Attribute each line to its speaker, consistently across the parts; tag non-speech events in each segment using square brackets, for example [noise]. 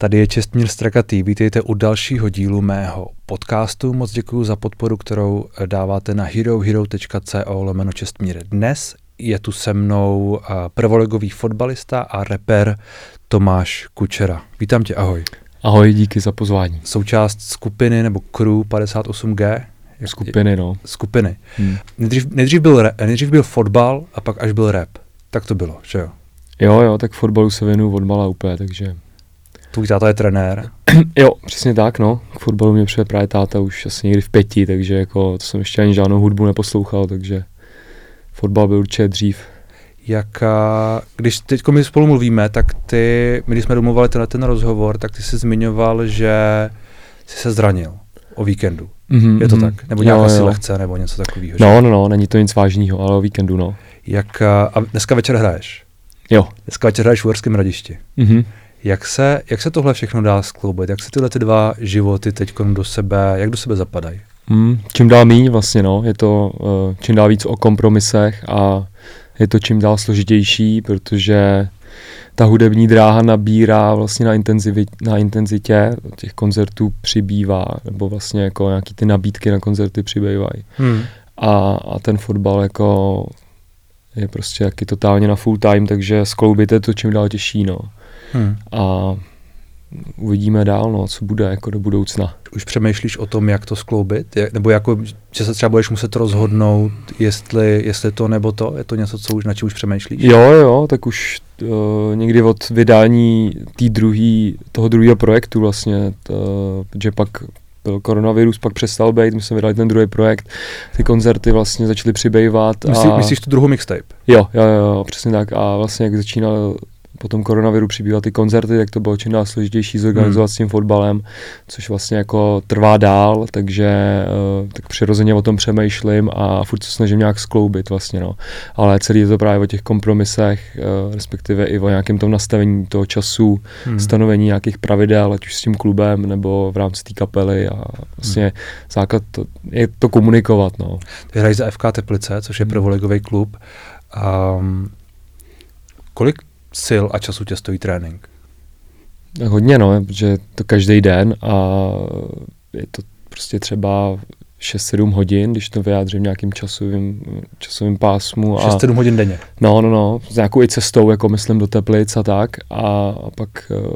Speaker 1: Tady je Čestmír Strakatý. Vítejte u dalšího dílu mého podcastu. Moc děkuji za podporu, kterou dáváte na herohero.co lomeno Čestmír. Dnes je tu se mnou prvoligový fotbalista a reper Tomáš Kučera. Vítám tě, ahoj.
Speaker 2: Ahoj, díky za pozvání.
Speaker 1: Součást skupiny nebo crew 58G?
Speaker 2: Skupiny, no.
Speaker 1: Skupiny. Hmm. Nejdřív, nejdřív, byl, nejdřív byl fotbal a pak až byl rap. Tak to bylo, že jo?
Speaker 2: Jo, jo, tak fotbalu se věnuju od mala úplně, takže...
Speaker 1: Tvůj táta je trenér? [clears throat]
Speaker 2: jo, přesně tak, no. K fotbalu mě přijde právě táta už asi někdy v pěti, takže jako to jsem ještě ani žádnou hudbu neposlouchal, takže fotbal byl určitě dřív.
Speaker 1: Jak, když teď my spolu mluvíme, tak ty, my když jsme domluvali tenhle ten rozhovor, tak ty jsi zmiňoval, že jsi se zranil o víkendu. Mm-hmm, je to mm-hmm. tak? Nebo nějaká jo, si lehce, nebo něco takového?
Speaker 2: No, no, no, není to nic vážného, ale o víkendu, no.
Speaker 1: Jak, a dneska večer hraješ?
Speaker 2: Jo.
Speaker 1: Dneska večer hraješ v Uherském radišti. Mm-hmm. Jak se, jak se tohle všechno dá skloubit? Jak se tyhle ty dva životy teď do sebe, jak do sebe zapadají?
Speaker 2: Mm, čím dál méně vlastně, no. Je to uh, čím dál víc o kompromisech a je to čím dál složitější, protože ta hudební dráha nabírá vlastně na, na intenzitě, těch koncertů přibývá, nebo vlastně jako nějaký ty nabídky na koncerty přibývají. Hmm. A, a ten fotbal jako je prostě jaký totálně na full time, takže skloubit je to čím dál těžší, no. Hmm. A uvidíme dál, no, co bude jako do budoucna.
Speaker 1: Už přemýšlíš o tom, jak to skloubit? Jak, nebo jako, že se třeba budeš muset rozhodnout, jestli, jestli to nebo to? Je to něco, co už na čem už přemýšlíš?
Speaker 2: Jo, jo, tak už uh, někdy od vydání tý druhý, toho druhého projektu vlastně, to, že pak byl koronavirus, pak přestal být, my jsme vydali ten druhý projekt, ty koncerty vlastně začaly přibývat.
Speaker 1: Myslí, a... Myslíš tu druhou mixtape?
Speaker 2: Jo, jo, jo, přesně tak. A vlastně jak začínal po tom koronaviru přibývat ty koncerty, tak to bylo čím dál složitější zorganizovat hmm. s tím fotbalem, což vlastně jako trvá dál, takže uh, tak přirozeně o tom přemýšlím a furt se snažím nějak skloubit vlastně, no. Ale celý je to právě o těch kompromisech, uh, respektive i o nějakém tom nastavení toho času, hmm. stanovení nějakých pravidel, ať už s tím klubem nebo v rámci té kapely a vlastně hmm. základ to, je to komunikovat, no.
Speaker 1: Ty hrají za FK Teplice, což je hmm. prvoligový klub. Um, kolik sil a času tě stojí trénink?
Speaker 2: Hodně, no, protože to každý den a je to prostě třeba 6-7 hodin, když to vyjádřím nějakým časovým, časovým pásmu.
Speaker 1: 6-7 hodin denně?
Speaker 2: No, no, no, s nějakou i cestou, jako myslím do Teplic a tak. A, a pak uh,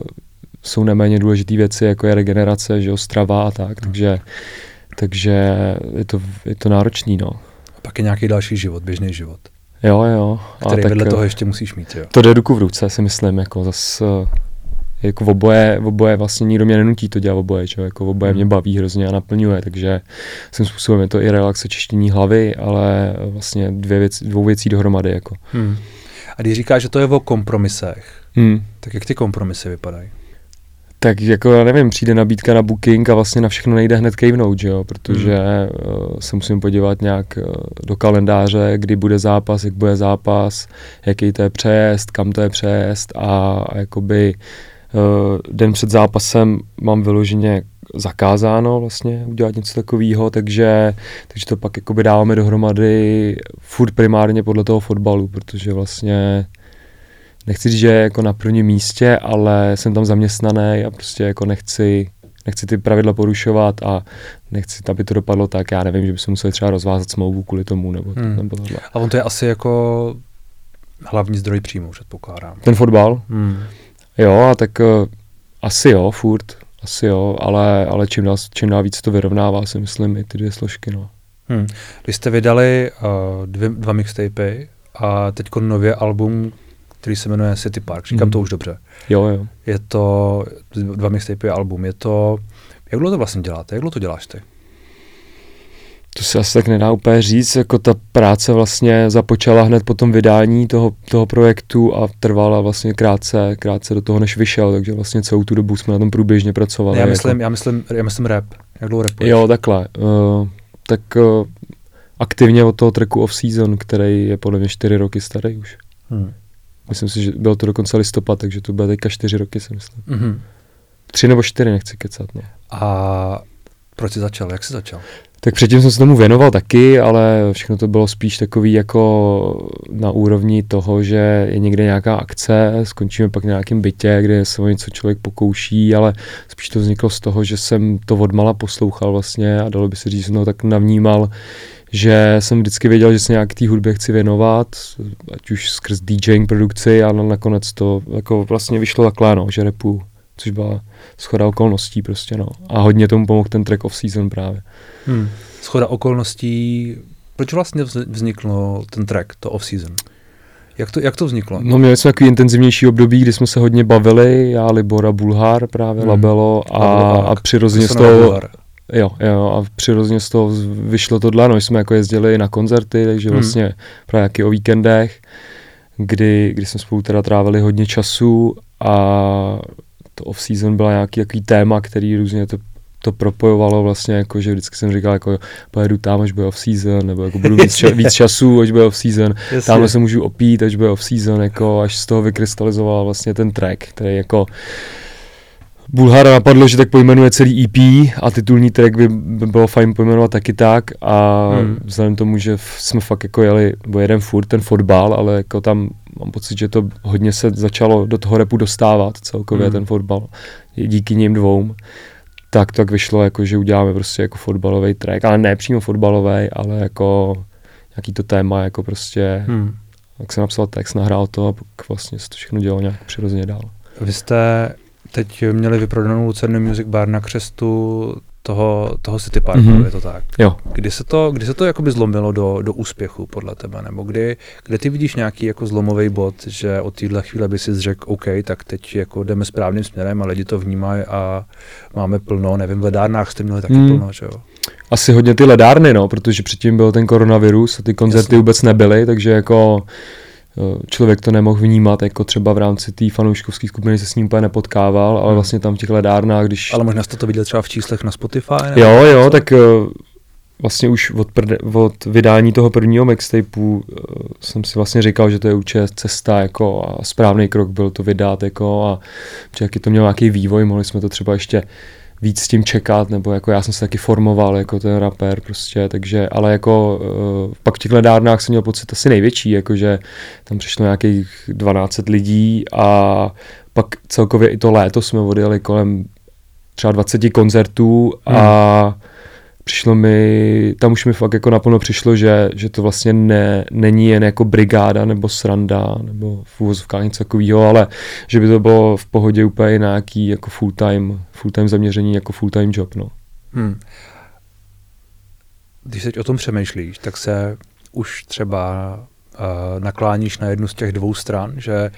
Speaker 2: jsou neméně důležité věci, jako je regenerace, že jo, strava a tak, hmm. takže, takže je to, je to náročný, no.
Speaker 1: A pak je nějaký další život, běžný život.
Speaker 2: Jo, jo.
Speaker 1: Který a vedle tak, toho ještě musíš mít, jo.
Speaker 2: To jde ruku v ruce, si myslím, jako zas, eh, jako v oboje, v oboje vlastně nikdo mě nenutí to dělat v oboje, čo? jako v oboje mě hmm. baví hrozně a naplňuje, takže svým způsobem je to i relaxe čištění hlavy, ale vlastně dvě věc, dvou věcí dohromady, jako. Hmm.
Speaker 1: A když říkáš, že to je o kompromisech, hmm. tak jak ty kompromisy vypadají?
Speaker 2: Tak jako já nevím, přijde nabídka na booking a vlastně na všechno nejde hned kejvnout, že jo, protože hmm. uh, se musím podívat nějak uh, do kalendáře, kdy bude zápas, jak bude zápas, jaký to je přejezd, kam to je přejezd a, a jakoby uh, den před zápasem mám vyloženě zakázáno vlastně udělat něco takového, takže, takže to pak jakoby dáváme dohromady furt primárně podle toho fotbalu, protože vlastně nechci říct, že je jako na prvním místě, ale jsem tam zaměstnaný a prostě jako nechci, nechci ty pravidla porušovat a nechci, aby to dopadlo tak, já nevím, že by se museli třeba rozvázat smlouvu kvůli tomu nebo, hmm. nebo tohle.
Speaker 1: A on to je asi jako hlavní zdroj příjmu, předpokládám.
Speaker 2: Ten fotbal? Hmm. Jo, a tak uh, asi jo, furt, asi jo, ale, ale čím, dál, čím dál víc to vyrovnává, si myslím, i ty dvě složky, no.
Speaker 1: Hmm. Vy jste vydali uh, dvě, dva mixtapy a teď nově album, který se jmenuje City Park. Říkám mm. to už dobře.
Speaker 2: Jo, jo.
Speaker 1: Je to dva mixtape album. Je to, jak dlouho to vlastně děláte? Jak dlouho to děláš ty?
Speaker 2: To se asi tak nedá úplně říct, jako ta práce vlastně započala hned po tom vydání toho, toho projektu a trvala vlastně krátce, krátce do toho, než vyšel, takže vlastně celou tu dobu jsme na tom průběžně pracovali.
Speaker 1: Já myslím, jako... já myslím, já myslím rap. Jak dlouho rapuješ?
Speaker 2: Jo, takhle. Uh, tak uh, aktivně od toho tracku Off Season, který je podle mě čtyři roky starý už. Hmm. Myslím si, že bylo to dokonce listopad, takže to bude teďka čtyři roky, si myslím. Mm-hmm. Tři nebo čtyři, nechci kecat. No.
Speaker 1: A Proč jsi začal? Jak jsi začal?
Speaker 2: Tak předtím jsem se tomu věnoval taky, ale všechno to bylo spíš takový jako na úrovni toho, že je někde nějaká akce, skončíme pak na nějakém bytě, kde se o něco člověk pokouší, ale spíš to vzniklo z toho, že jsem to odmala poslouchal vlastně a dalo by se říct, že jsem to tak navnímal, že jsem vždycky věděl, že se nějak té hudbě chci věnovat, ať už skrz DJing produkci a nakonec to jako vlastně vyšlo takhle, no, že repu, což byla schoda okolností prostě, no. A hodně tomu pomohl ten track off season právě.
Speaker 1: Hmm. Schoda okolností, proč vlastně vznikl ten track, to off season? Jak to, jak to vzniklo?
Speaker 2: No měli jsme takový intenzivnější období, kdy jsme se hodně bavili, já, Libora, Bulhar, právě hmm. Labelo a, a přirozeně z toho... Jo, jo, a přirozeně z toho vyšlo tohle, no, jsme jako jezdili na koncerty, takže hmm. vlastně právě jaký o víkendech, kdy, kdy jsme spolu teda trávili hodně času a to off-season byla nějaký jaký téma, který různě to to propojovalo vlastně, jako, že vždycky jsem říkal, jako pojedu tam, až bude off-season, nebo jako budu víc, ča- [laughs] víc času, až bude off-season, tamhle se můžu opít, až bude off-season, jako až z toho vykrystalizoval vlastně ten track, který jako Bulhara napadlo, že tak pojmenuje celý EP a titulní track by, by bylo fajn pojmenovat taky tak a hmm. vzhledem tomu, že jsme fakt jako jeli, nebo jeden furt ten fotbal, ale jako tam mám pocit, že to hodně se začalo do toho repu dostávat celkově hmm. ten fotbal, díky ním dvou tak tak vyšlo, jako, že uděláme prostě jako fotbalový track, ale ne přímo fotbalový, ale jako nějaký to téma, jako prostě, hmm. jak jsem napsal text, nahrál to a pak vlastně se to všechno dělalo nějak přirozeně dál.
Speaker 1: Vy jste teď měli vyprodanou Lucerny Music Bar na křestu toho, toho City Parku, mm-hmm. je to tak?
Speaker 2: Jo.
Speaker 1: Kdy se to, kdy se to jakoby zlomilo do, do úspěchu podle tebe, nebo kdy, kde ty vidíš nějaký jako zlomový bod, že od téhle chvíle by si řekl, OK, tak teď jako jdeme správným směrem a lidi to vnímají a máme plno, nevím, v ledárnách jste měli taky mm. plno, že jo?
Speaker 2: Asi hodně ty ledárny, no, protože předtím byl ten koronavirus a ty koncerty Jasně. vůbec nebyly, takže jako člověk to nemohl vnímat, jako třeba v rámci té fanouškovské skupiny se s ním úplně nepotkával, ale hmm. vlastně tam v těch ledárnách, když...
Speaker 1: Ale možná jste to viděl třeba v číslech na Spotify?
Speaker 2: Nebo jo, jo, tak eh, vlastně už od, prde, od vydání toho prvního mixtapeu uh, jsem si vlastně říkal, že to je určitě cesta jako a správný krok byl to vydat jako a že jaký to měl nějaký vývoj, mohli jsme to třeba ještě víc s tím čekat, nebo jako já jsem se taky formoval jako ten rapper prostě, takže, ale jako uh, pak v těch ledárnách jsem měl pocit asi největší, jakože tam přišlo nějakých 12 lidí a pak celkově i to léto jsme odjeli kolem třeba 20 koncertů a hmm přišlo mi, tam už mi fakt jako naplno přišlo, že, že to vlastně ne, není jen jako brigáda nebo sranda nebo v úvozovkách něco takového, ale že by to bylo v pohodě úplně nějaký jako full time, full time zaměření jako full time job, no. Hmm.
Speaker 1: Když teď o tom přemýšlíš, tak se už třeba uh, nakláníš na jednu z těch dvou stran, že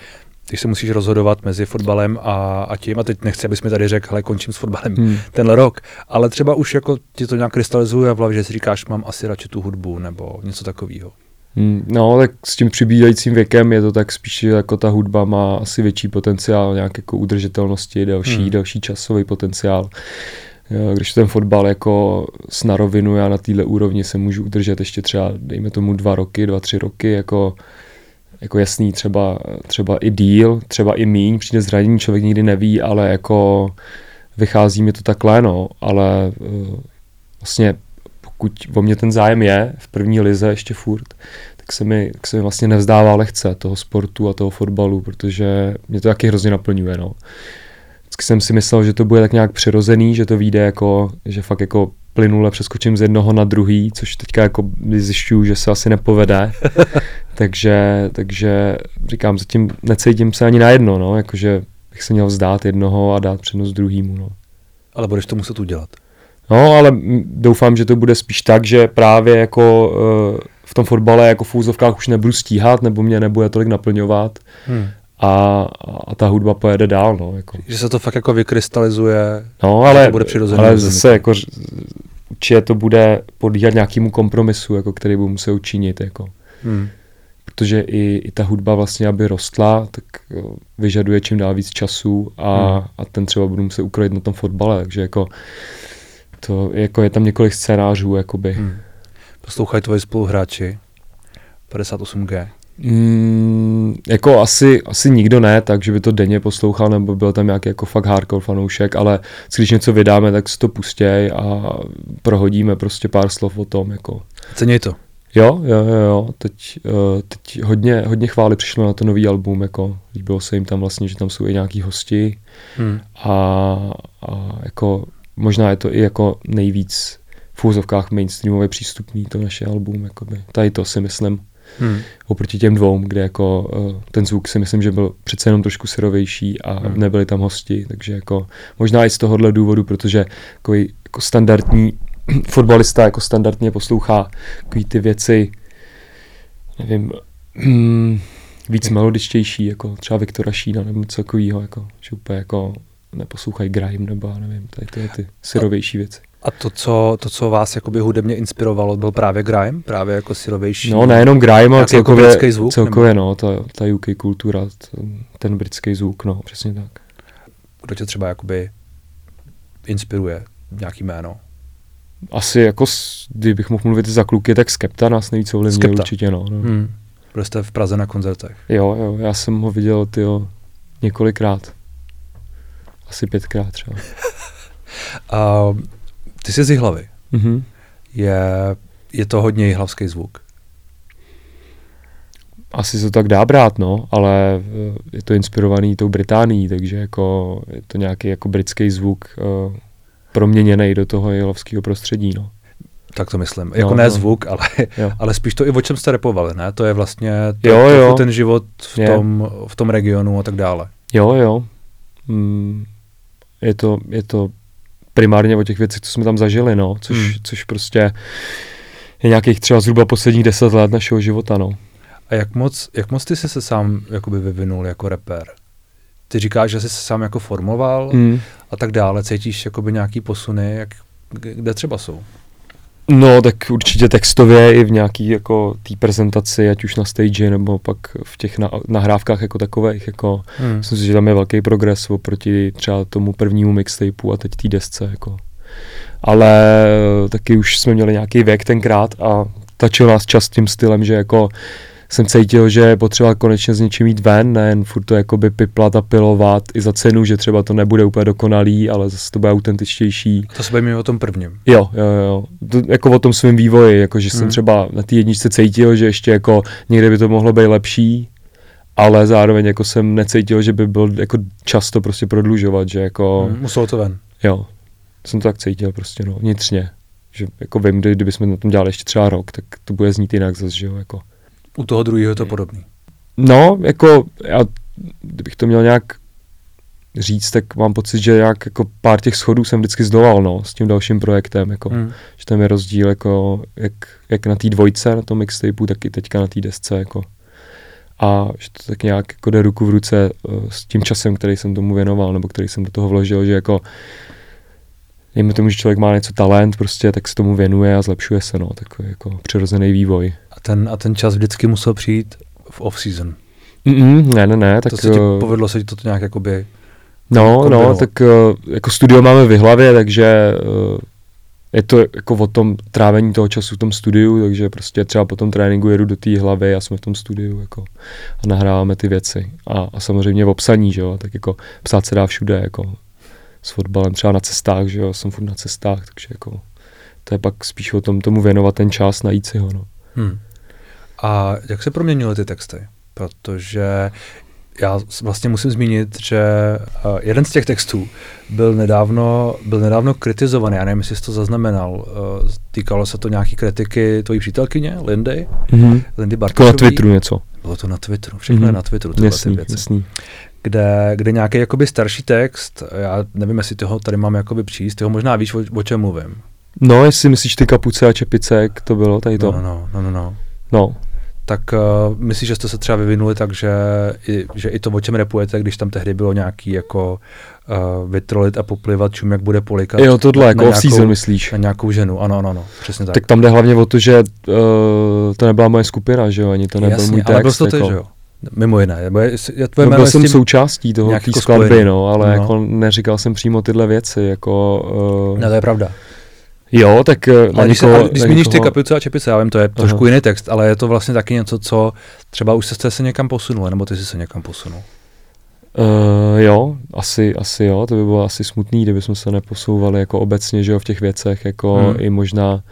Speaker 1: když se musíš rozhodovat mezi fotbalem a, a tím, a teď nechci, abys mi tady řekl, hele, končím s fotbalem hmm. tenhle rok, ale třeba už jako ti to nějak krystalizuje v hlavě, že si říkáš, mám asi radši tu hudbu nebo něco takového.
Speaker 2: Hmm, no, tak s tím přibývajícím věkem je to tak spíš, že jako ta hudba má asi větší potenciál nějak jako udržitelnosti, další, hmm. další časový potenciál. Když ten fotbal jako s narovinu, já na téhle úrovni se můžu udržet ještě třeba, dejme tomu dva roky, dva, tři roky, jako jako jasný třeba, třeba i díl, třeba i míň, přijde zranění, člověk nikdy neví, ale jako vychází mi to takhle, no, ale uh, vlastně pokud o mě ten zájem je v první lize ještě furt, tak se mi, tak se mi vlastně nevzdává lehce toho sportu a toho fotbalu, protože mě to taky hrozně naplňuje, no. Vždycky jsem si myslel, že to bude tak nějak přirozený, že to vyjde jako, že fakt jako plynule přeskočím z jednoho na druhý, což teďka jako zjišťuju, že se asi nepovede. Takže, takže říkám, zatím necítím se ani na jedno, no, jakože bych se měl vzdát jednoho a dát přednost druhýmu. No.
Speaker 1: Ale budeš to muset udělat.
Speaker 2: No, ale doufám, že to bude spíš tak, že právě jako uh, v tom fotbale jako v úzovkách už nebudu stíhat, nebo mě nebude tolik naplňovat. Hmm a, a ta hudba pojede dál. No, jako.
Speaker 1: Že se to fakt jako vykrystalizuje,
Speaker 2: no, ale, to bude. Ale zase jako, určitě to bude podíhat nějakému kompromisu, jako, který budu muset učinit. Jako. Hmm. Protože i, i ta hudba vlastně, aby rostla, tak jo, vyžaduje čím dál víc času a, hmm. a ten třeba budu muset ukrojit na tom fotbale, takže jako, to, jako je tam několik scénářů. Jakoby. Hmm.
Speaker 1: Poslouchají tvoji spoluhráči 58G.
Speaker 2: Mm, jako asi, asi nikdo ne, takže by to denně poslouchal, nebo byl tam nějaký jako fakt hardcore fanoušek, ale když něco vydáme, tak si to pustěj a prohodíme prostě pár slov o tom. Jako.
Speaker 1: Ceněj to.
Speaker 2: Jo, jo, jo, jo. Teď, uh, teď hodně, hodně chvály přišlo na to nový album, jako líbilo se jim tam vlastně, že tam jsou i nějaký hosti hmm. a, a jako možná je to i jako nejvíc v úzovkách mainstreamově přístupný to naše album, jakoby. Tady to si myslím. Hmm. Oproti těm dvou, kde jako uh, ten zvuk si myslím, že byl přece jenom trošku syrovější a hmm. nebyli tam hosti, takže jako možná i z tohohle důvodu, protože jako, jako standardní fotbalista jako standardně poslouchá takový ty věci, nevím, hmm, víc melodičtější, jako třeba Viktora Šína nebo něco takového, jako, že úplně jako neposlouchají grime nebo nevím, tady ty, ty syrovější věci.
Speaker 1: A to co, to, co vás jakoby hudebně inspirovalo, byl právě grime? Právě jako syrovější?
Speaker 2: No, nejenom grime, ale celkově, jako zvuk, celkově no, ta, ta UK kultura, ten, ten britský zvuk, no, přesně tak.
Speaker 1: Kdo tě třeba jakoby inspiruje? Nějaký jméno?
Speaker 2: Asi jako, kdybych mohl mluvit za kluky, tak Skepta nás nejvíc ovlivnil určitě, no. no. Hmm.
Speaker 1: Byl jste v Praze na koncertech?
Speaker 2: Jo, jo, já jsem ho viděl, tyjo, několikrát. Asi pětkrát třeba. [laughs]
Speaker 1: uh, ty jsi z Jihlavy. Mm-hmm. Je, je to hodně jihlavský zvuk?
Speaker 2: Asi se to tak dá brát, no, ale eh, je to inspirovaný tou Británií, takže jako je to nějaký jako britský zvuk uh, proměněný do toho jihlavského prostředí, no.
Speaker 1: Tak to myslím. Jako no, ne no. zvuk, ale, ale spíš to i o čem jste repovali, ne? To je vlastně to,
Speaker 2: jo, jo.
Speaker 1: ten život v tom, v tom regionu a tak dále.
Speaker 2: Jo, jo. Mm, je, to, je to primárně o těch věcech, co jsme tam zažili, no, což, hmm. což prostě je nějakých třeba zhruba posledních deset let našeho života, no.
Speaker 1: A jak moc, jak moc ty jsi se sám jakoby vyvinul jako reper? Ty říkáš, že jsi se sám jako formoval hmm. a tak dále, cítíš jakoby nějaký posuny, jak, kde třeba jsou?
Speaker 2: No, tak určitě textově i v nějaký jako té prezentaci, ať už na stage nebo pak v těch na, nahrávkách jako takových, jako hmm. myslím si, že tam je velký progres oproti třeba tomu prvnímu mixtapeu a teď té desce, jako. Ale taky už jsme měli nějaký věk tenkrát a tačil nás čas tím stylem, že jako jsem cítil, že je potřeba konečně s něčím jít ven, nejen furt to jakoby piplat a pilovat i za cenu, že třeba to nebude úplně dokonalý, ale zase to bude autentičtější.
Speaker 1: To se bavíme o tom prvním.
Speaker 2: Jo, jo, jo. To, jako o tom svém vývoji, jako že hmm. jsem třeba na té jedničce cítil, že ještě jako někde by to mohlo být lepší, ale zároveň jako jsem necítil, že by byl jako často prostě prodlužovat, že jako...
Speaker 1: Hmm, muselo to ven.
Speaker 2: Jo, jsem to tak cítil prostě, no, vnitřně. Že jako vím, kdy, kdybychom na tom dělali ještě třeba rok, tak to bude znít jinak zase, že jo, jako.
Speaker 1: U toho druhého je to podobný.
Speaker 2: No, jako já, kdybych to měl nějak říct, tak mám pocit, že jak jako pár těch schodů jsem vždycky zdolal, no, s tím dalším projektem, jako, hmm. že tam je rozdíl, jako, jak, jak na té dvojce, na tom mixtapeu, tak i teďka na té desce, jako. A že to tak nějak jako jde ruku v ruce uh, s tím časem, který jsem tomu věnoval, nebo který jsem do toho vložil, že jako dejme tomu, že člověk má něco talent, prostě, tak se tomu věnuje a zlepšuje se, no, takový jako přirozený vývoj
Speaker 1: ten, a ten čas vždycky musel přijít v off-season.
Speaker 2: Mm-mm, ne, ne, ne.
Speaker 1: Tak, to se ti uh, povedlo se ti to nějak jakoby...
Speaker 2: No, no, tak uh, jako studio máme v hlavě, takže uh, je to jako o tom trávení toho času v tom studiu, takže prostě třeba po tom tréninku jedu do té hlavy a jsme v tom studiu jako, a nahráváme ty věci. A, a samozřejmě v obsaní, že jo, tak jako psát se dá všude, jako s fotbalem třeba na cestách, že jo, jsem furt na cestách, takže jako to je pak spíš o tom tomu věnovat ten čas, najít si ho, no. Hmm.
Speaker 1: A jak se proměnily ty texty? Protože já vlastně musím zmínit, že uh, jeden z těch textů byl nedávno, byl nedávno kritizovaný, já nevím, jestli jsi to zaznamenal, uh, týkalo se to nějaký kritiky tvojí přítelkyně, Lindy, mm-hmm. Lindy Bartošový.
Speaker 2: na Twitteru něco.
Speaker 1: Bylo to na Twitteru, všechno mm-hmm. je na Twitteru, tyhle
Speaker 2: jasný,
Speaker 1: ty věci.
Speaker 2: Jasný.
Speaker 1: Kde, kde nějaký jakoby starší text, já nevím, jestli toho tady mám jakoby přijít, ty ho možná víš, o, o čem mluvím.
Speaker 2: No, jestli myslíš ty kapuce a čepice, jak to bylo tady to.
Speaker 1: No, no, no, no.
Speaker 2: no. no
Speaker 1: tak uh, myslíš, že jste se třeba vyvinuli tak, že i, že i to, o čem repujete, když tam tehdy bylo nějaký jako uh, vytrolit a poplivat, čum, jak bude polikat.
Speaker 2: Jo, tohle, jako off-season myslíš.
Speaker 1: Na nějakou ženu, ano, ano, ano, přesně tak.
Speaker 2: Tak tam jde hlavně o to, že uh, to nebyla moje skupina, že jo, ani to nebyl
Speaker 1: Jasně,
Speaker 2: můj text.
Speaker 1: ale byl to ty, jako. že jo? Mimo jiné.
Speaker 2: Já tvoje no, byl jsem součástí toho jako skladby, no, ale no. jako neříkal jsem přímo tyhle věci, jako...
Speaker 1: Uh, no to je pravda.
Speaker 2: Jo, tak eh,
Speaker 1: na ale když, někoho, se, když zmíníš někoho... ty kapice a čepice, já vím, to je Aha. trošku jiný text, ale je to vlastně taky něco, co třeba už jste se někam posunul, nebo ty jsi se někam posunul.
Speaker 2: Uh, jo, asi, asi jo, to by bylo asi smutný, kdybychom se neposouvali jako obecně, že jo, v těch věcech, jako hmm. i možná,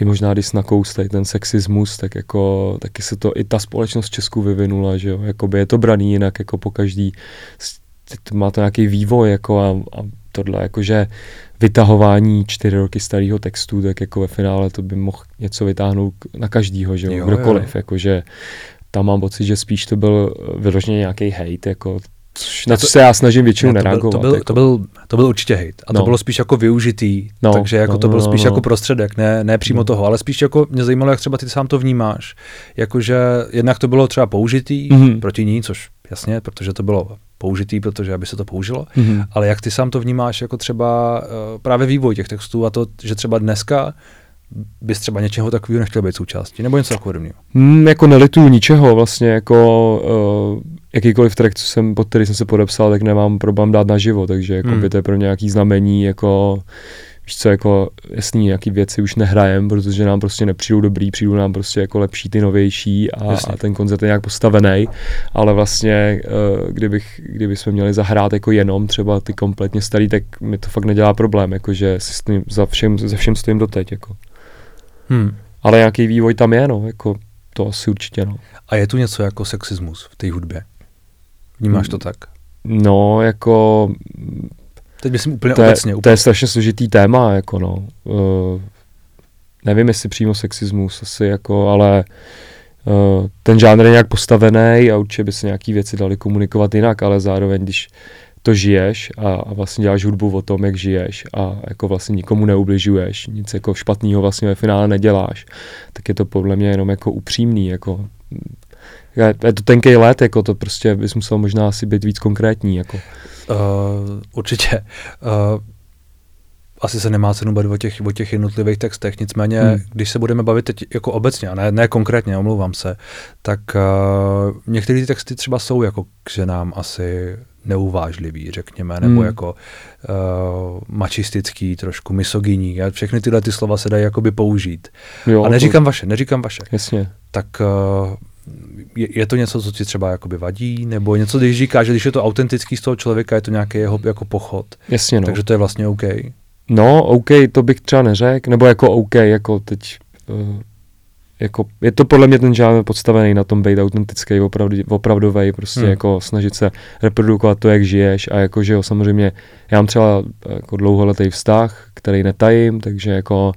Speaker 2: i možná, když nakous tady ten sexismus, tak jako, taky se to, i ta společnost v Česku vyvinula, že jo, jakoby je to braný jinak, jako po každý, má to nějaký vývoj, jako a, a tohle, jakože vytahování čtyři roky starého textu, tak jako ve finále to by mohl něco vytáhnout na každýho, že jo, jo kdokoliv, jo. jakože tam mám pocit, že spíš to byl vyloženě nějaký hate, jako Což, na co se já snažím většinou ne, to nereagovat.
Speaker 1: Byl, to, byl, jako. to, byl, to byl určitě hate. A no. to bylo spíš jako využitý. No, takže jako no, to bylo no, spíš no, jako prostředek, ne, ne přímo no. toho, ale spíš jako mě zajímalo, jak třeba ty sám to vnímáš. Jakože jednak to bylo třeba použitý mm-hmm. proti ní, což jasně, protože to bylo použitý, protože aby se to použilo, mm-hmm. ale jak ty sám to vnímáš jako třeba uh, právě vývoj těch textů a to, že třeba dneska bys třeba něčeho takového nechtěl být součástí, nebo něco takového
Speaker 2: mm, Jako nelituju ničeho, vlastně jako uh, jakýkoliv track, co jsem, pod který jsem se podepsal, tak nemám problém dát na živo, takže jako hmm. by to je pro nějaký znamení, jako víš co, jako jasný, nějaký věci už nehrajem, protože nám prostě nepřijdou dobrý, přijdou nám prostě jako lepší ty novější a, a ten koncert je nějak postavený, ale vlastně uh, kdybych, kdyby jsme měli zahrát jako jenom třeba ty kompletně starý, tak mi to fakt nedělá problém, jakože si s tím, za všem, za všem stojím doteď, jako. Hmm. Ale nějaký vývoj tam je, no, jako to asi určitě, no.
Speaker 1: A je tu něco jako sexismus v té hudbě? Vnímáš to tak?
Speaker 2: No, jako...
Speaker 1: Teď myslím úplně to je, obecně.
Speaker 2: Úplně. To je strašně složitý téma, jako no. Uh, nevím, jestli přímo sexismus, asi jako, ale uh, ten žánr je nějak postavený a určitě by se nějaký věci dali komunikovat jinak, ale zároveň, když to žiješ a, a vlastně děláš hudbu o tom, jak žiješ a jako vlastně nikomu neubližuješ, nic jako špatného vlastně ve finále neděláš, tak je to podle mě jenom jako upřímný, jako je, to tenký let, jako to prostě bys musel možná asi být víc konkrétní. Jako. Uh,
Speaker 1: určitě. Uh, asi se nemá cenu bavit o těch, o těch jednotlivých textech, nicméně, hmm. když se budeme bavit teď jako obecně, a ne, ne konkrétně, omlouvám se, tak uh, některé ty texty třeba jsou jako k ženám asi neuvážlivý, řekněme, nebo hmm. jako uh, mačistický, trošku misogyní. A všechny tyhle ty slova se dají jakoby použít. Jo, a neříkám to... vaše, neříkám vaše.
Speaker 2: Jasně.
Speaker 1: Tak uh, je, je to něco, co ti třeba jakoby vadí, nebo něco, když říká, že když je to autentický z toho člověka, je to nějaký jeho jako pochod.
Speaker 2: Jasně, no.
Speaker 1: Takže to je vlastně OK.
Speaker 2: No, OK, to bych třeba neřekl, nebo jako OK, jako teď, uh, jako, je to podle mě ten žánr podstavený na tom být autentický, opravdu, opravdový, prostě hmm. jako snažit se reprodukovat to, jak žiješ a jako, že jo, samozřejmě, já mám třeba jako dlouholetý vztah, který netajím, takže jako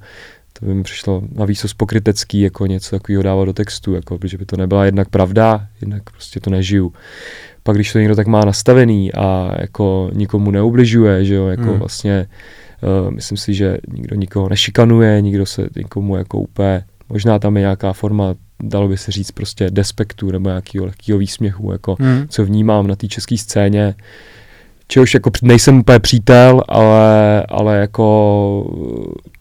Speaker 2: to by mi přišlo navíc pokrytecký, jako něco takového dávat do textu, jako, protože by to nebyla jednak pravda, jednak prostě to nežiju. Pak když to někdo tak má nastavený a jako nikomu neubližuje, že jo, jako hmm. vlastně uh, myslím si, že nikdo nikoho nešikanuje, nikdo se nikomu jako úplně, možná tam je nějaká forma dalo by se říct prostě despektu nebo nějakého lehkého výsměchu, jako hmm. co vnímám na té české scéně, čehož jako nejsem úplně přítel, ale, ale jako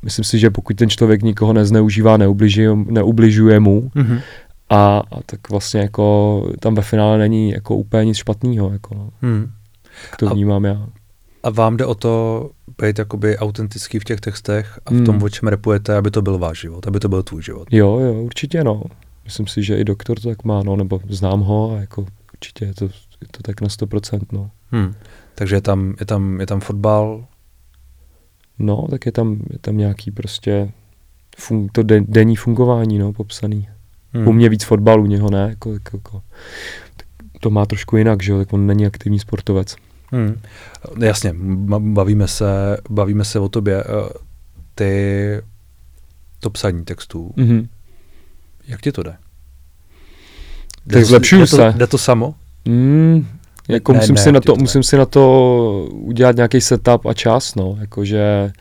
Speaker 2: myslím si, že pokud ten člověk nikoho nezneužívá, neubližuje, neubližuje mu, mm-hmm. a, a tak vlastně jako tam ve finále není jako úplně nic špatného, jako no. Hmm. To vnímám já.
Speaker 1: A vám jde o to být jakoby autentický v těch textech a v tom, hmm. o čem repujete, aby to byl váš život, aby to byl tvůj život.
Speaker 2: Jo, jo, určitě no. Myslím si, že i doktor to tak má, no, nebo znám ho a jako určitě je to, je to tak na 100%, no. Hmm.
Speaker 1: Takže je tam, je tam, je tam fotbal?
Speaker 2: No, tak je tam, je tam nějaký prostě fun, to den, denní fungování, no, popsaný. Hmm. U mě víc fotbalu, u něho ne, jako, jako, jako, to má trošku jinak, že jo, tak on není aktivní sportovec. Hmm.
Speaker 1: Jasně, bavíme se, bavíme se o tobě. Eh, ty, to psaní textů, mm-hmm. jak ti to jde?
Speaker 2: jde tak zlepšuju se.
Speaker 1: Jde to samo?
Speaker 2: Mm, jako ne, musím, ne, si na to, musím si na to udělat nějaký setup a čas, no, jakože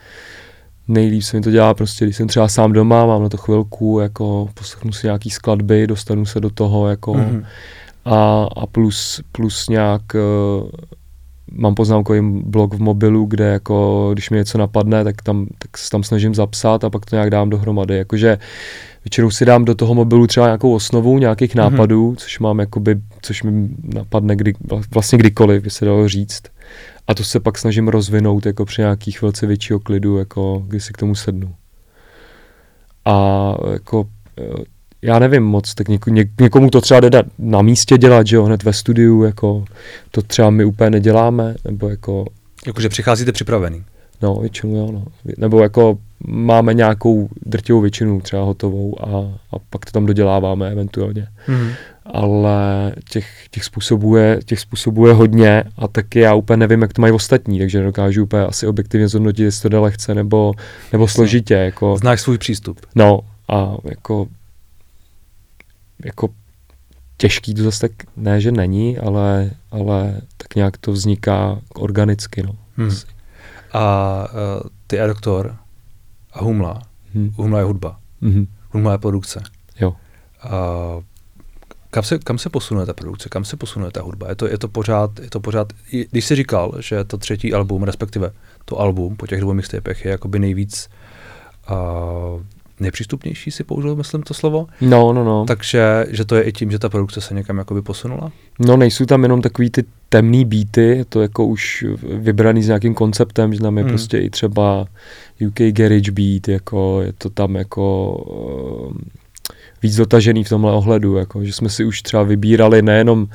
Speaker 2: nejlíp se mi to dělá prostě, když jsem třeba sám doma, mám na to chvilku, jako poslechnu si nějaký skladby, dostanu se do toho, jako mm-hmm. a, a plus, plus nějak uh, mám poznámkový blog v mobilu, kde jako, když mi něco napadne, tak tam, tak se tam snažím zapsat a pak to nějak dám dohromady, jakože Většinou si dám do toho mobilu třeba nějakou osnovu nějakých mm-hmm. nápadů, což mám jakoby, což mi napadne kdy, vlastně kdykoliv, by se dalo říct. A to se pak snažím rozvinout jako při nějakých chvilce většího klidu, jako když si k tomu sednu. a jako eh, já nevím moc, tak něk, něk, někomu to třeba jde na místě dělat, že jo, hned ve studiu, jako to třeba my úplně neděláme, nebo jako...
Speaker 1: Jakože přicházíte připravený.
Speaker 2: No, většinou jo, no. Nebo jako máme nějakou drtivou většinu třeba hotovou a, a pak to tam doděláváme eventuálně. Mm. Ale těch, těch, způsobů je, těch způsobů je hodně a taky já úplně nevím, jak to mají ostatní, takže nedokážu úplně asi objektivně zhodnotit, jestli to jde lehce nebo, nebo složitě. Jako.
Speaker 1: Znáš svůj přístup.
Speaker 2: No a jako jako těžký to zase tak ne, že není, ale, ale tak nějak to vzniká organicky. No. Hmm.
Speaker 1: A uh, ty a doktor a Humla. Hmm. Humla je hudba. Hmm. Humla je produkce.
Speaker 2: Jo.
Speaker 1: Uh, kam se, kam se posunuje ta produkce, kam se posunuje ta hudba? Je to, je to pořád, je to pořád, když jsi říkal, že to třetí album, respektive to album po těch dvou mixtapech je jakoby nejvíc uh, nejpřístupnější, si použil, myslím, to slovo.
Speaker 2: No, no, no.
Speaker 1: Takže že to je i tím, že ta produkce se někam jakoby posunula?
Speaker 2: No, nejsou tam jenom takový ty temný beaty, je to jako už vybraný s nějakým konceptem, že tam je hmm. prostě i třeba UK Garage Beat, jako je to tam jako uh, víc dotažený v tomhle ohledu, jako že jsme si už třeba vybírali nejenom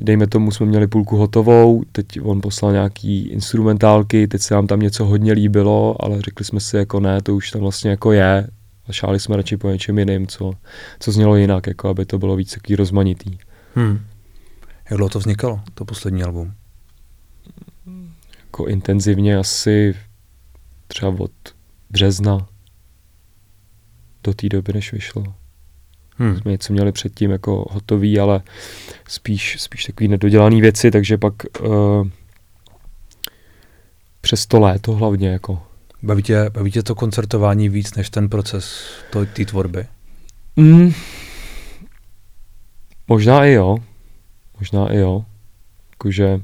Speaker 2: dejme tomu, jsme měli půlku hotovou, teď on poslal nějaký instrumentálky, teď se nám tam něco hodně líbilo, ale řekli jsme si jako ne, to už tam vlastně jako je a šáli jsme radši po něčem jiným, co, co znělo jinak, jako aby to bylo víc takový rozmanitý. Hmm.
Speaker 1: Jak dlouho to vznikalo, to poslední album?
Speaker 2: Jako intenzivně asi třeba od března do té doby, než vyšlo. Hmm. Jsme něco měli předtím jako hotový, ale spíš, spíš takový nedodělaný věci, takže pak uh, přes to léto hlavně jako.
Speaker 1: Baví tě, baví tě to koncertování víc než ten proces té tvorby?
Speaker 2: Mm, možná i jo. Možná i jo. Jakože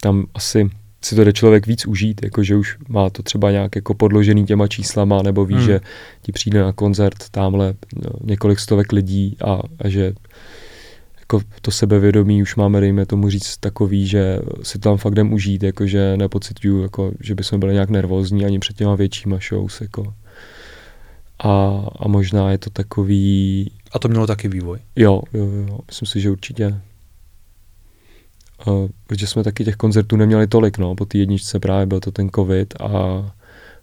Speaker 2: tam asi si to jde člověk víc užít, jakože už má to třeba nějak jako podložený těma číslama, nebo ví, hmm. že ti přijde na koncert tamhle no, několik stovek lidí a, a že jako to sebevědomí už máme, dejme tomu říct, takový, že si tam fakt jdem užít, jakože nepocituju, jako, že bychom byli nějak nervózní ani před těma většíma shows, jako. A, a možná je to takový...
Speaker 1: A to mělo taky vývoj?
Speaker 2: Jo, jo, jo, myslím si, že určitě. Protože jsme taky těch koncertů neměli tolik, no, po té jedničce právě byl to ten covid a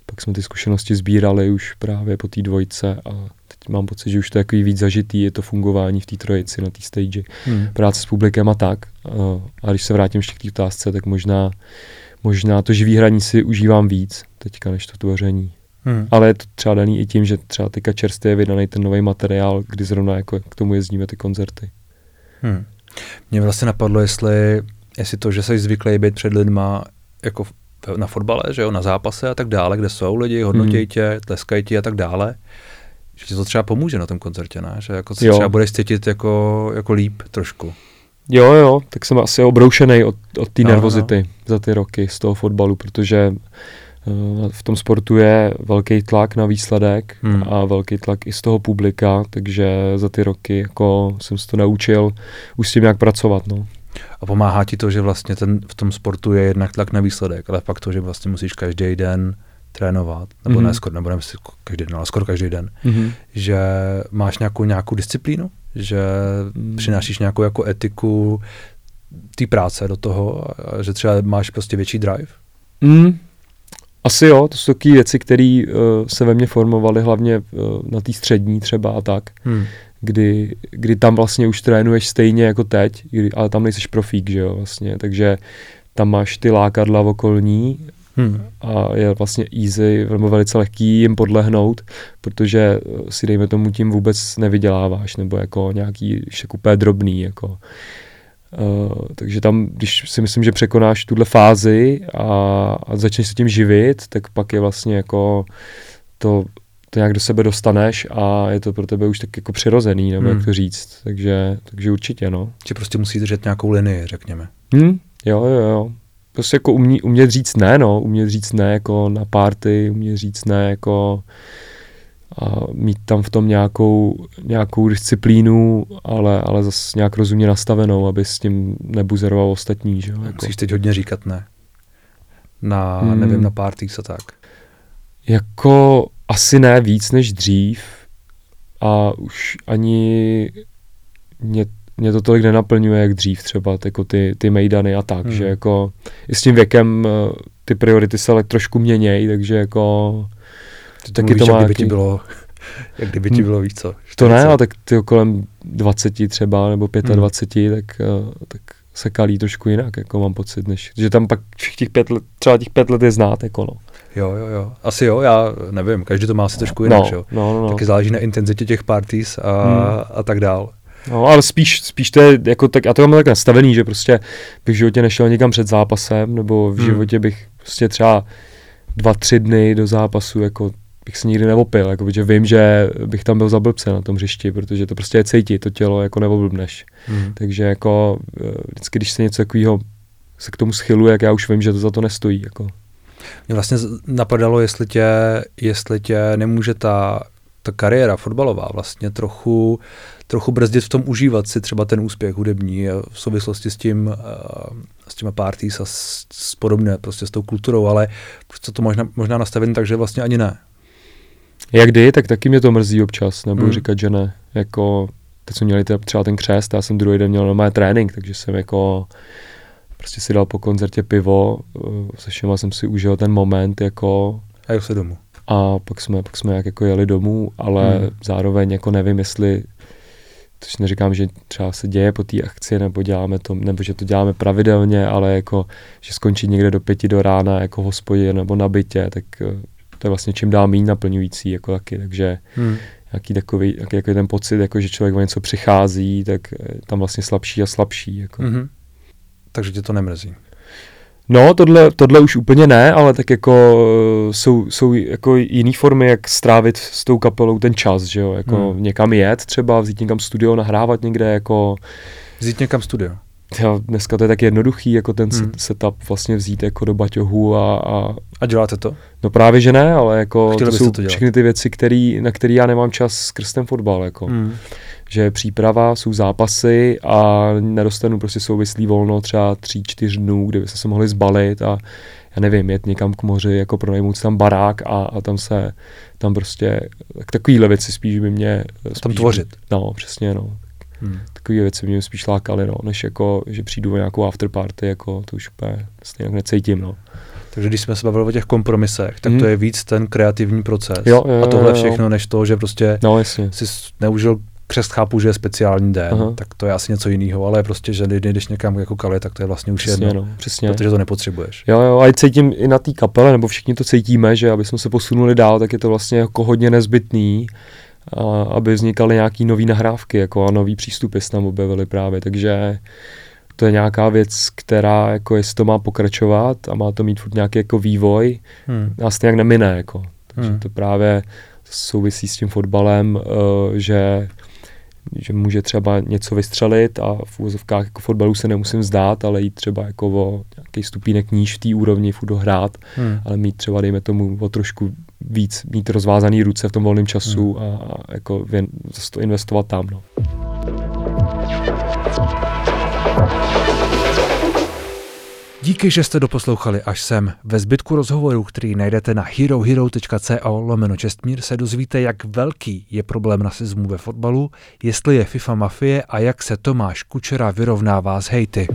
Speaker 2: pak jsme ty zkušenosti sbírali už právě po té dvojce a teď mám pocit, že už to je takový víc zažitý, je to fungování v té trojici na té stage, hmm. práce s publikem a tak. A když se vrátím ještě k té otázce, tak možná, možná to živý hraní si užívám víc teďka, než to tvoření. Hmm. Ale je to třeba daný i tím, že třeba teďka čerstvě je vydaný ten nový materiál, kdy zrovna jako k tomu jezdíme ty koncerty.
Speaker 1: Hmm. Mě vlastně napadlo, jestli, jestli to, že jsi zvyklý být před lidma jako na fotbale, že jo, na zápase a tak dále, kde jsou lidi, hodnotí mm. tě, tleskají ti a tak dále, že ti to třeba pomůže na tom koncertě, ne? Že jako se třeba budeš cítit jako, jako líp trošku.
Speaker 2: Jo, jo, tak jsem asi obroušený od, od té no, nervozity no. za ty roky z toho fotbalu, protože v tom sportu je velký tlak na výsledek hmm. a velký tlak i z toho publika, takže za ty roky jako jsem se to naučil už s tím jak pracovat. No.
Speaker 1: A pomáhá ti to, že vlastně ten, v tom sportu je jednak tlak na výsledek, ale fakt to, že vlastně musíš každý den trénovat, nebo mm-hmm. ne skoro, nebo ne každý den, ale skoro každý den, mm-hmm. že máš nějakou, nějakou disciplínu, že mm. přinášíš nějakou jako etiku té práce do toho, že třeba máš prostě větší drive?
Speaker 2: Mm, asi jo, to jsou takové věci, které uh, se ve mně formovaly hlavně uh, na té střední třeba a tak, hmm. kdy, kdy tam vlastně už trénuješ stejně jako teď, kdy, ale tam nejseš profík, že jo, vlastně, takže tam máš ty lákadla okolní hmm. a je vlastně easy, nebo velice lehký jim podlehnout, protože si dejme tomu tím vůbec nevyděláváš, nebo jako nějaký však úplně drobný, jako Uh, takže tam, když si myslím, že překonáš tuhle fázi a, a začneš se tím živit, tak pak je vlastně jako to, to nějak do sebe dostaneš a je to pro tebe už tak jako přirozený, nebo hmm. jak to říct. Takže, takže určitě, no.
Speaker 1: Že prostě musí držet nějakou linii, řekněme.
Speaker 2: Hmm, jo, jo, jo. Prostě jako umě, umět říct ne, no. Umět říct ne jako na party, umět říct ne jako a mít tam v tom nějakou, nějakou disciplínu, ale, ale zase nějak rozumně nastavenou, aby s tím nebuzeroval ostatní. Že?
Speaker 1: Jako. Musíš teď hodně říkat ne. Na, hmm. nevím, na party a tak.
Speaker 2: Jako asi ne víc než dřív a už ani mě, mě to tolik nenaplňuje, jak dřív třeba, jako ty, ty mejdany a tak, hmm. že jako i s tím věkem eh, ty priority se ale trošku měnějí, takže jako
Speaker 1: ty taky to má kdyby ti bylo, [laughs] jak kdyby ti bylo víc co?
Speaker 2: 40. To ne, ale tak ty kolem 20 třeba, nebo 25, hmm. tak, eh, tak se kalí trošku jinak, jako mám pocit, než, že tam pak těch pět let, třeba těch pět let je znát, jako no.
Speaker 1: Jo, jo, jo. Asi jo, já nevím, každý to má asi trošku jinak, no, jo. No, no, no. Taky záleží na intenzitě těch parties a, hmm. a tak dál.
Speaker 2: No, ale spíš, spíš to je, jako tak, já to mám tak nastavený, že prostě bych v životě nešel někam před zápasem, nebo v hmm. životě bych prostě třeba dva, tři dny do zápasu, jako bych se nikdy neopil, jako, protože vím, že bych tam byl za blbce na tom hřišti, protože to prostě je cítit, to tělo jako neoblbneš. Hmm. Takže jako eh, vždycky, když se něco takového se k tomu schyluje, jak já už vím, že to za to nestojí. Jako.
Speaker 1: Mě vlastně napadalo, jestli tě, jestli tě nemůže ta, ta kariéra fotbalová vlastně trochu, trochu brzdit v tom užívat si třeba ten úspěch hudební v souvislosti s tím, eh, s těma parties a s, s podobně, prostě s tou kulturou, ale prostě to možná, možná nastavení tak, že vlastně ani ne.
Speaker 2: Jak kdy, tak taky mě to mrzí občas, nebudu hmm. říkat, že ne. Jako, teď jsme měli třeba ten křest, já jsem druhý den měl normální trénink, takže jsem jako prostě si dal po koncertě pivo, eh, se všema jsem si užil ten moment, jako...
Speaker 1: A jel se domů.
Speaker 2: A pak jsme, pak jsme jak jako jeli domů, ale hmm. zároveň jako nevím, jestli to si neříkám, že třeba se děje po té akci, nebo děláme to, nebo že to děláme pravidelně, ale jako, že skončí někde do pěti do rána jako hospodě nebo na bytě, tak eh, to je vlastně čím dál méně naplňující jako taky, takže hmm. jaký takový, jaký, jaký ten pocit, jako že člověk o něco přichází, tak tam vlastně slabší a slabší. Jako.
Speaker 1: hmm Takže tě to nemrzí?
Speaker 2: No, tohle, tohle už úplně ne, ale tak jako eh, jsou, jsou jako jiné formy, jak strávit s tou kapelou ten čas, že jo, jako hmm. někam jet třeba, vzít někam studio, nahrávat někde, jako...
Speaker 1: Vzít někam studio?
Speaker 2: Jo, dneska to je tak jednoduchý, jako ten hmm. setup vlastně vzít jako do baťohu a, a...
Speaker 1: A děláte to?
Speaker 2: No právě, že ne, ale jako to jsou to všechny ty věci, který, na které já nemám čas skrz ten fotbal, jako. Hmm. Že příprava, jsou zápasy a nedostanu prostě souvislý volno třeba tří, čtyř dnů, kde by se mohli zbalit a já nevím, jet někam k moři, jako pronajmout tam barák a, a tam se, tam prostě, tak takovýhle věci spíš by mě... Spíš
Speaker 1: tam tvořit.
Speaker 2: No, přesně, no. Hmm. Takové věci mě spíš lákaly, no, než jako, že přijdu na nějakou afterparty, jako to už úplně stejně necítím, no.
Speaker 1: Takže když jsme se bavili o těch kompromisech, tak hmm. to je víc ten kreativní proces.
Speaker 2: Jo, jo,
Speaker 1: a tohle
Speaker 2: jo, jo.
Speaker 1: všechno, než to, že prostě
Speaker 2: no, jasně.
Speaker 1: si neužil křest chápu, že je speciální den, Aha. tak to je asi něco jiného, ale prostě, že když někam jako kale, tak to je vlastně už
Speaker 2: přesně,
Speaker 1: jedno,
Speaker 2: no, přesně.
Speaker 1: protože to nepotřebuješ.
Speaker 2: Jo, jo, a cítím i na té kapele, nebo všichni to cítíme, že aby jsme se posunuli dál, tak je to vlastně jako hodně nezbytný, a aby vznikaly nějaký nové nahrávky jako a nový přístupy se tam objevily právě, takže to je nějaká věc, která jako jestli to má pokračovat a má to mít furt nějaký jako vývoj, hmm. nás nějak nemine jako. Takže hmm. to právě souvisí s tím fotbalem, uh, že že může třeba něco vystřelit a v úvozovkách jako fotbalu se nemusím zdát, ale jít třeba jako o nějaký stupínek níž v té úrovni furt hrát, hmm. ale mít třeba, dejme tomu, o trošku víc, mít rozvázaný ruce v tom volném času hmm. a, a jako věn, zase to investovat tam. No.
Speaker 1: Díky, že jste doposlouchali až sem. Ve zbytku rozhovoru, který najdete na herohero.co lomeno čestmír, se dozvíte, jak velký je problém rasismu ve fotbalu, jestli je FIFA mafie a jak se Tomáš Kučera vyrovnává s hejty.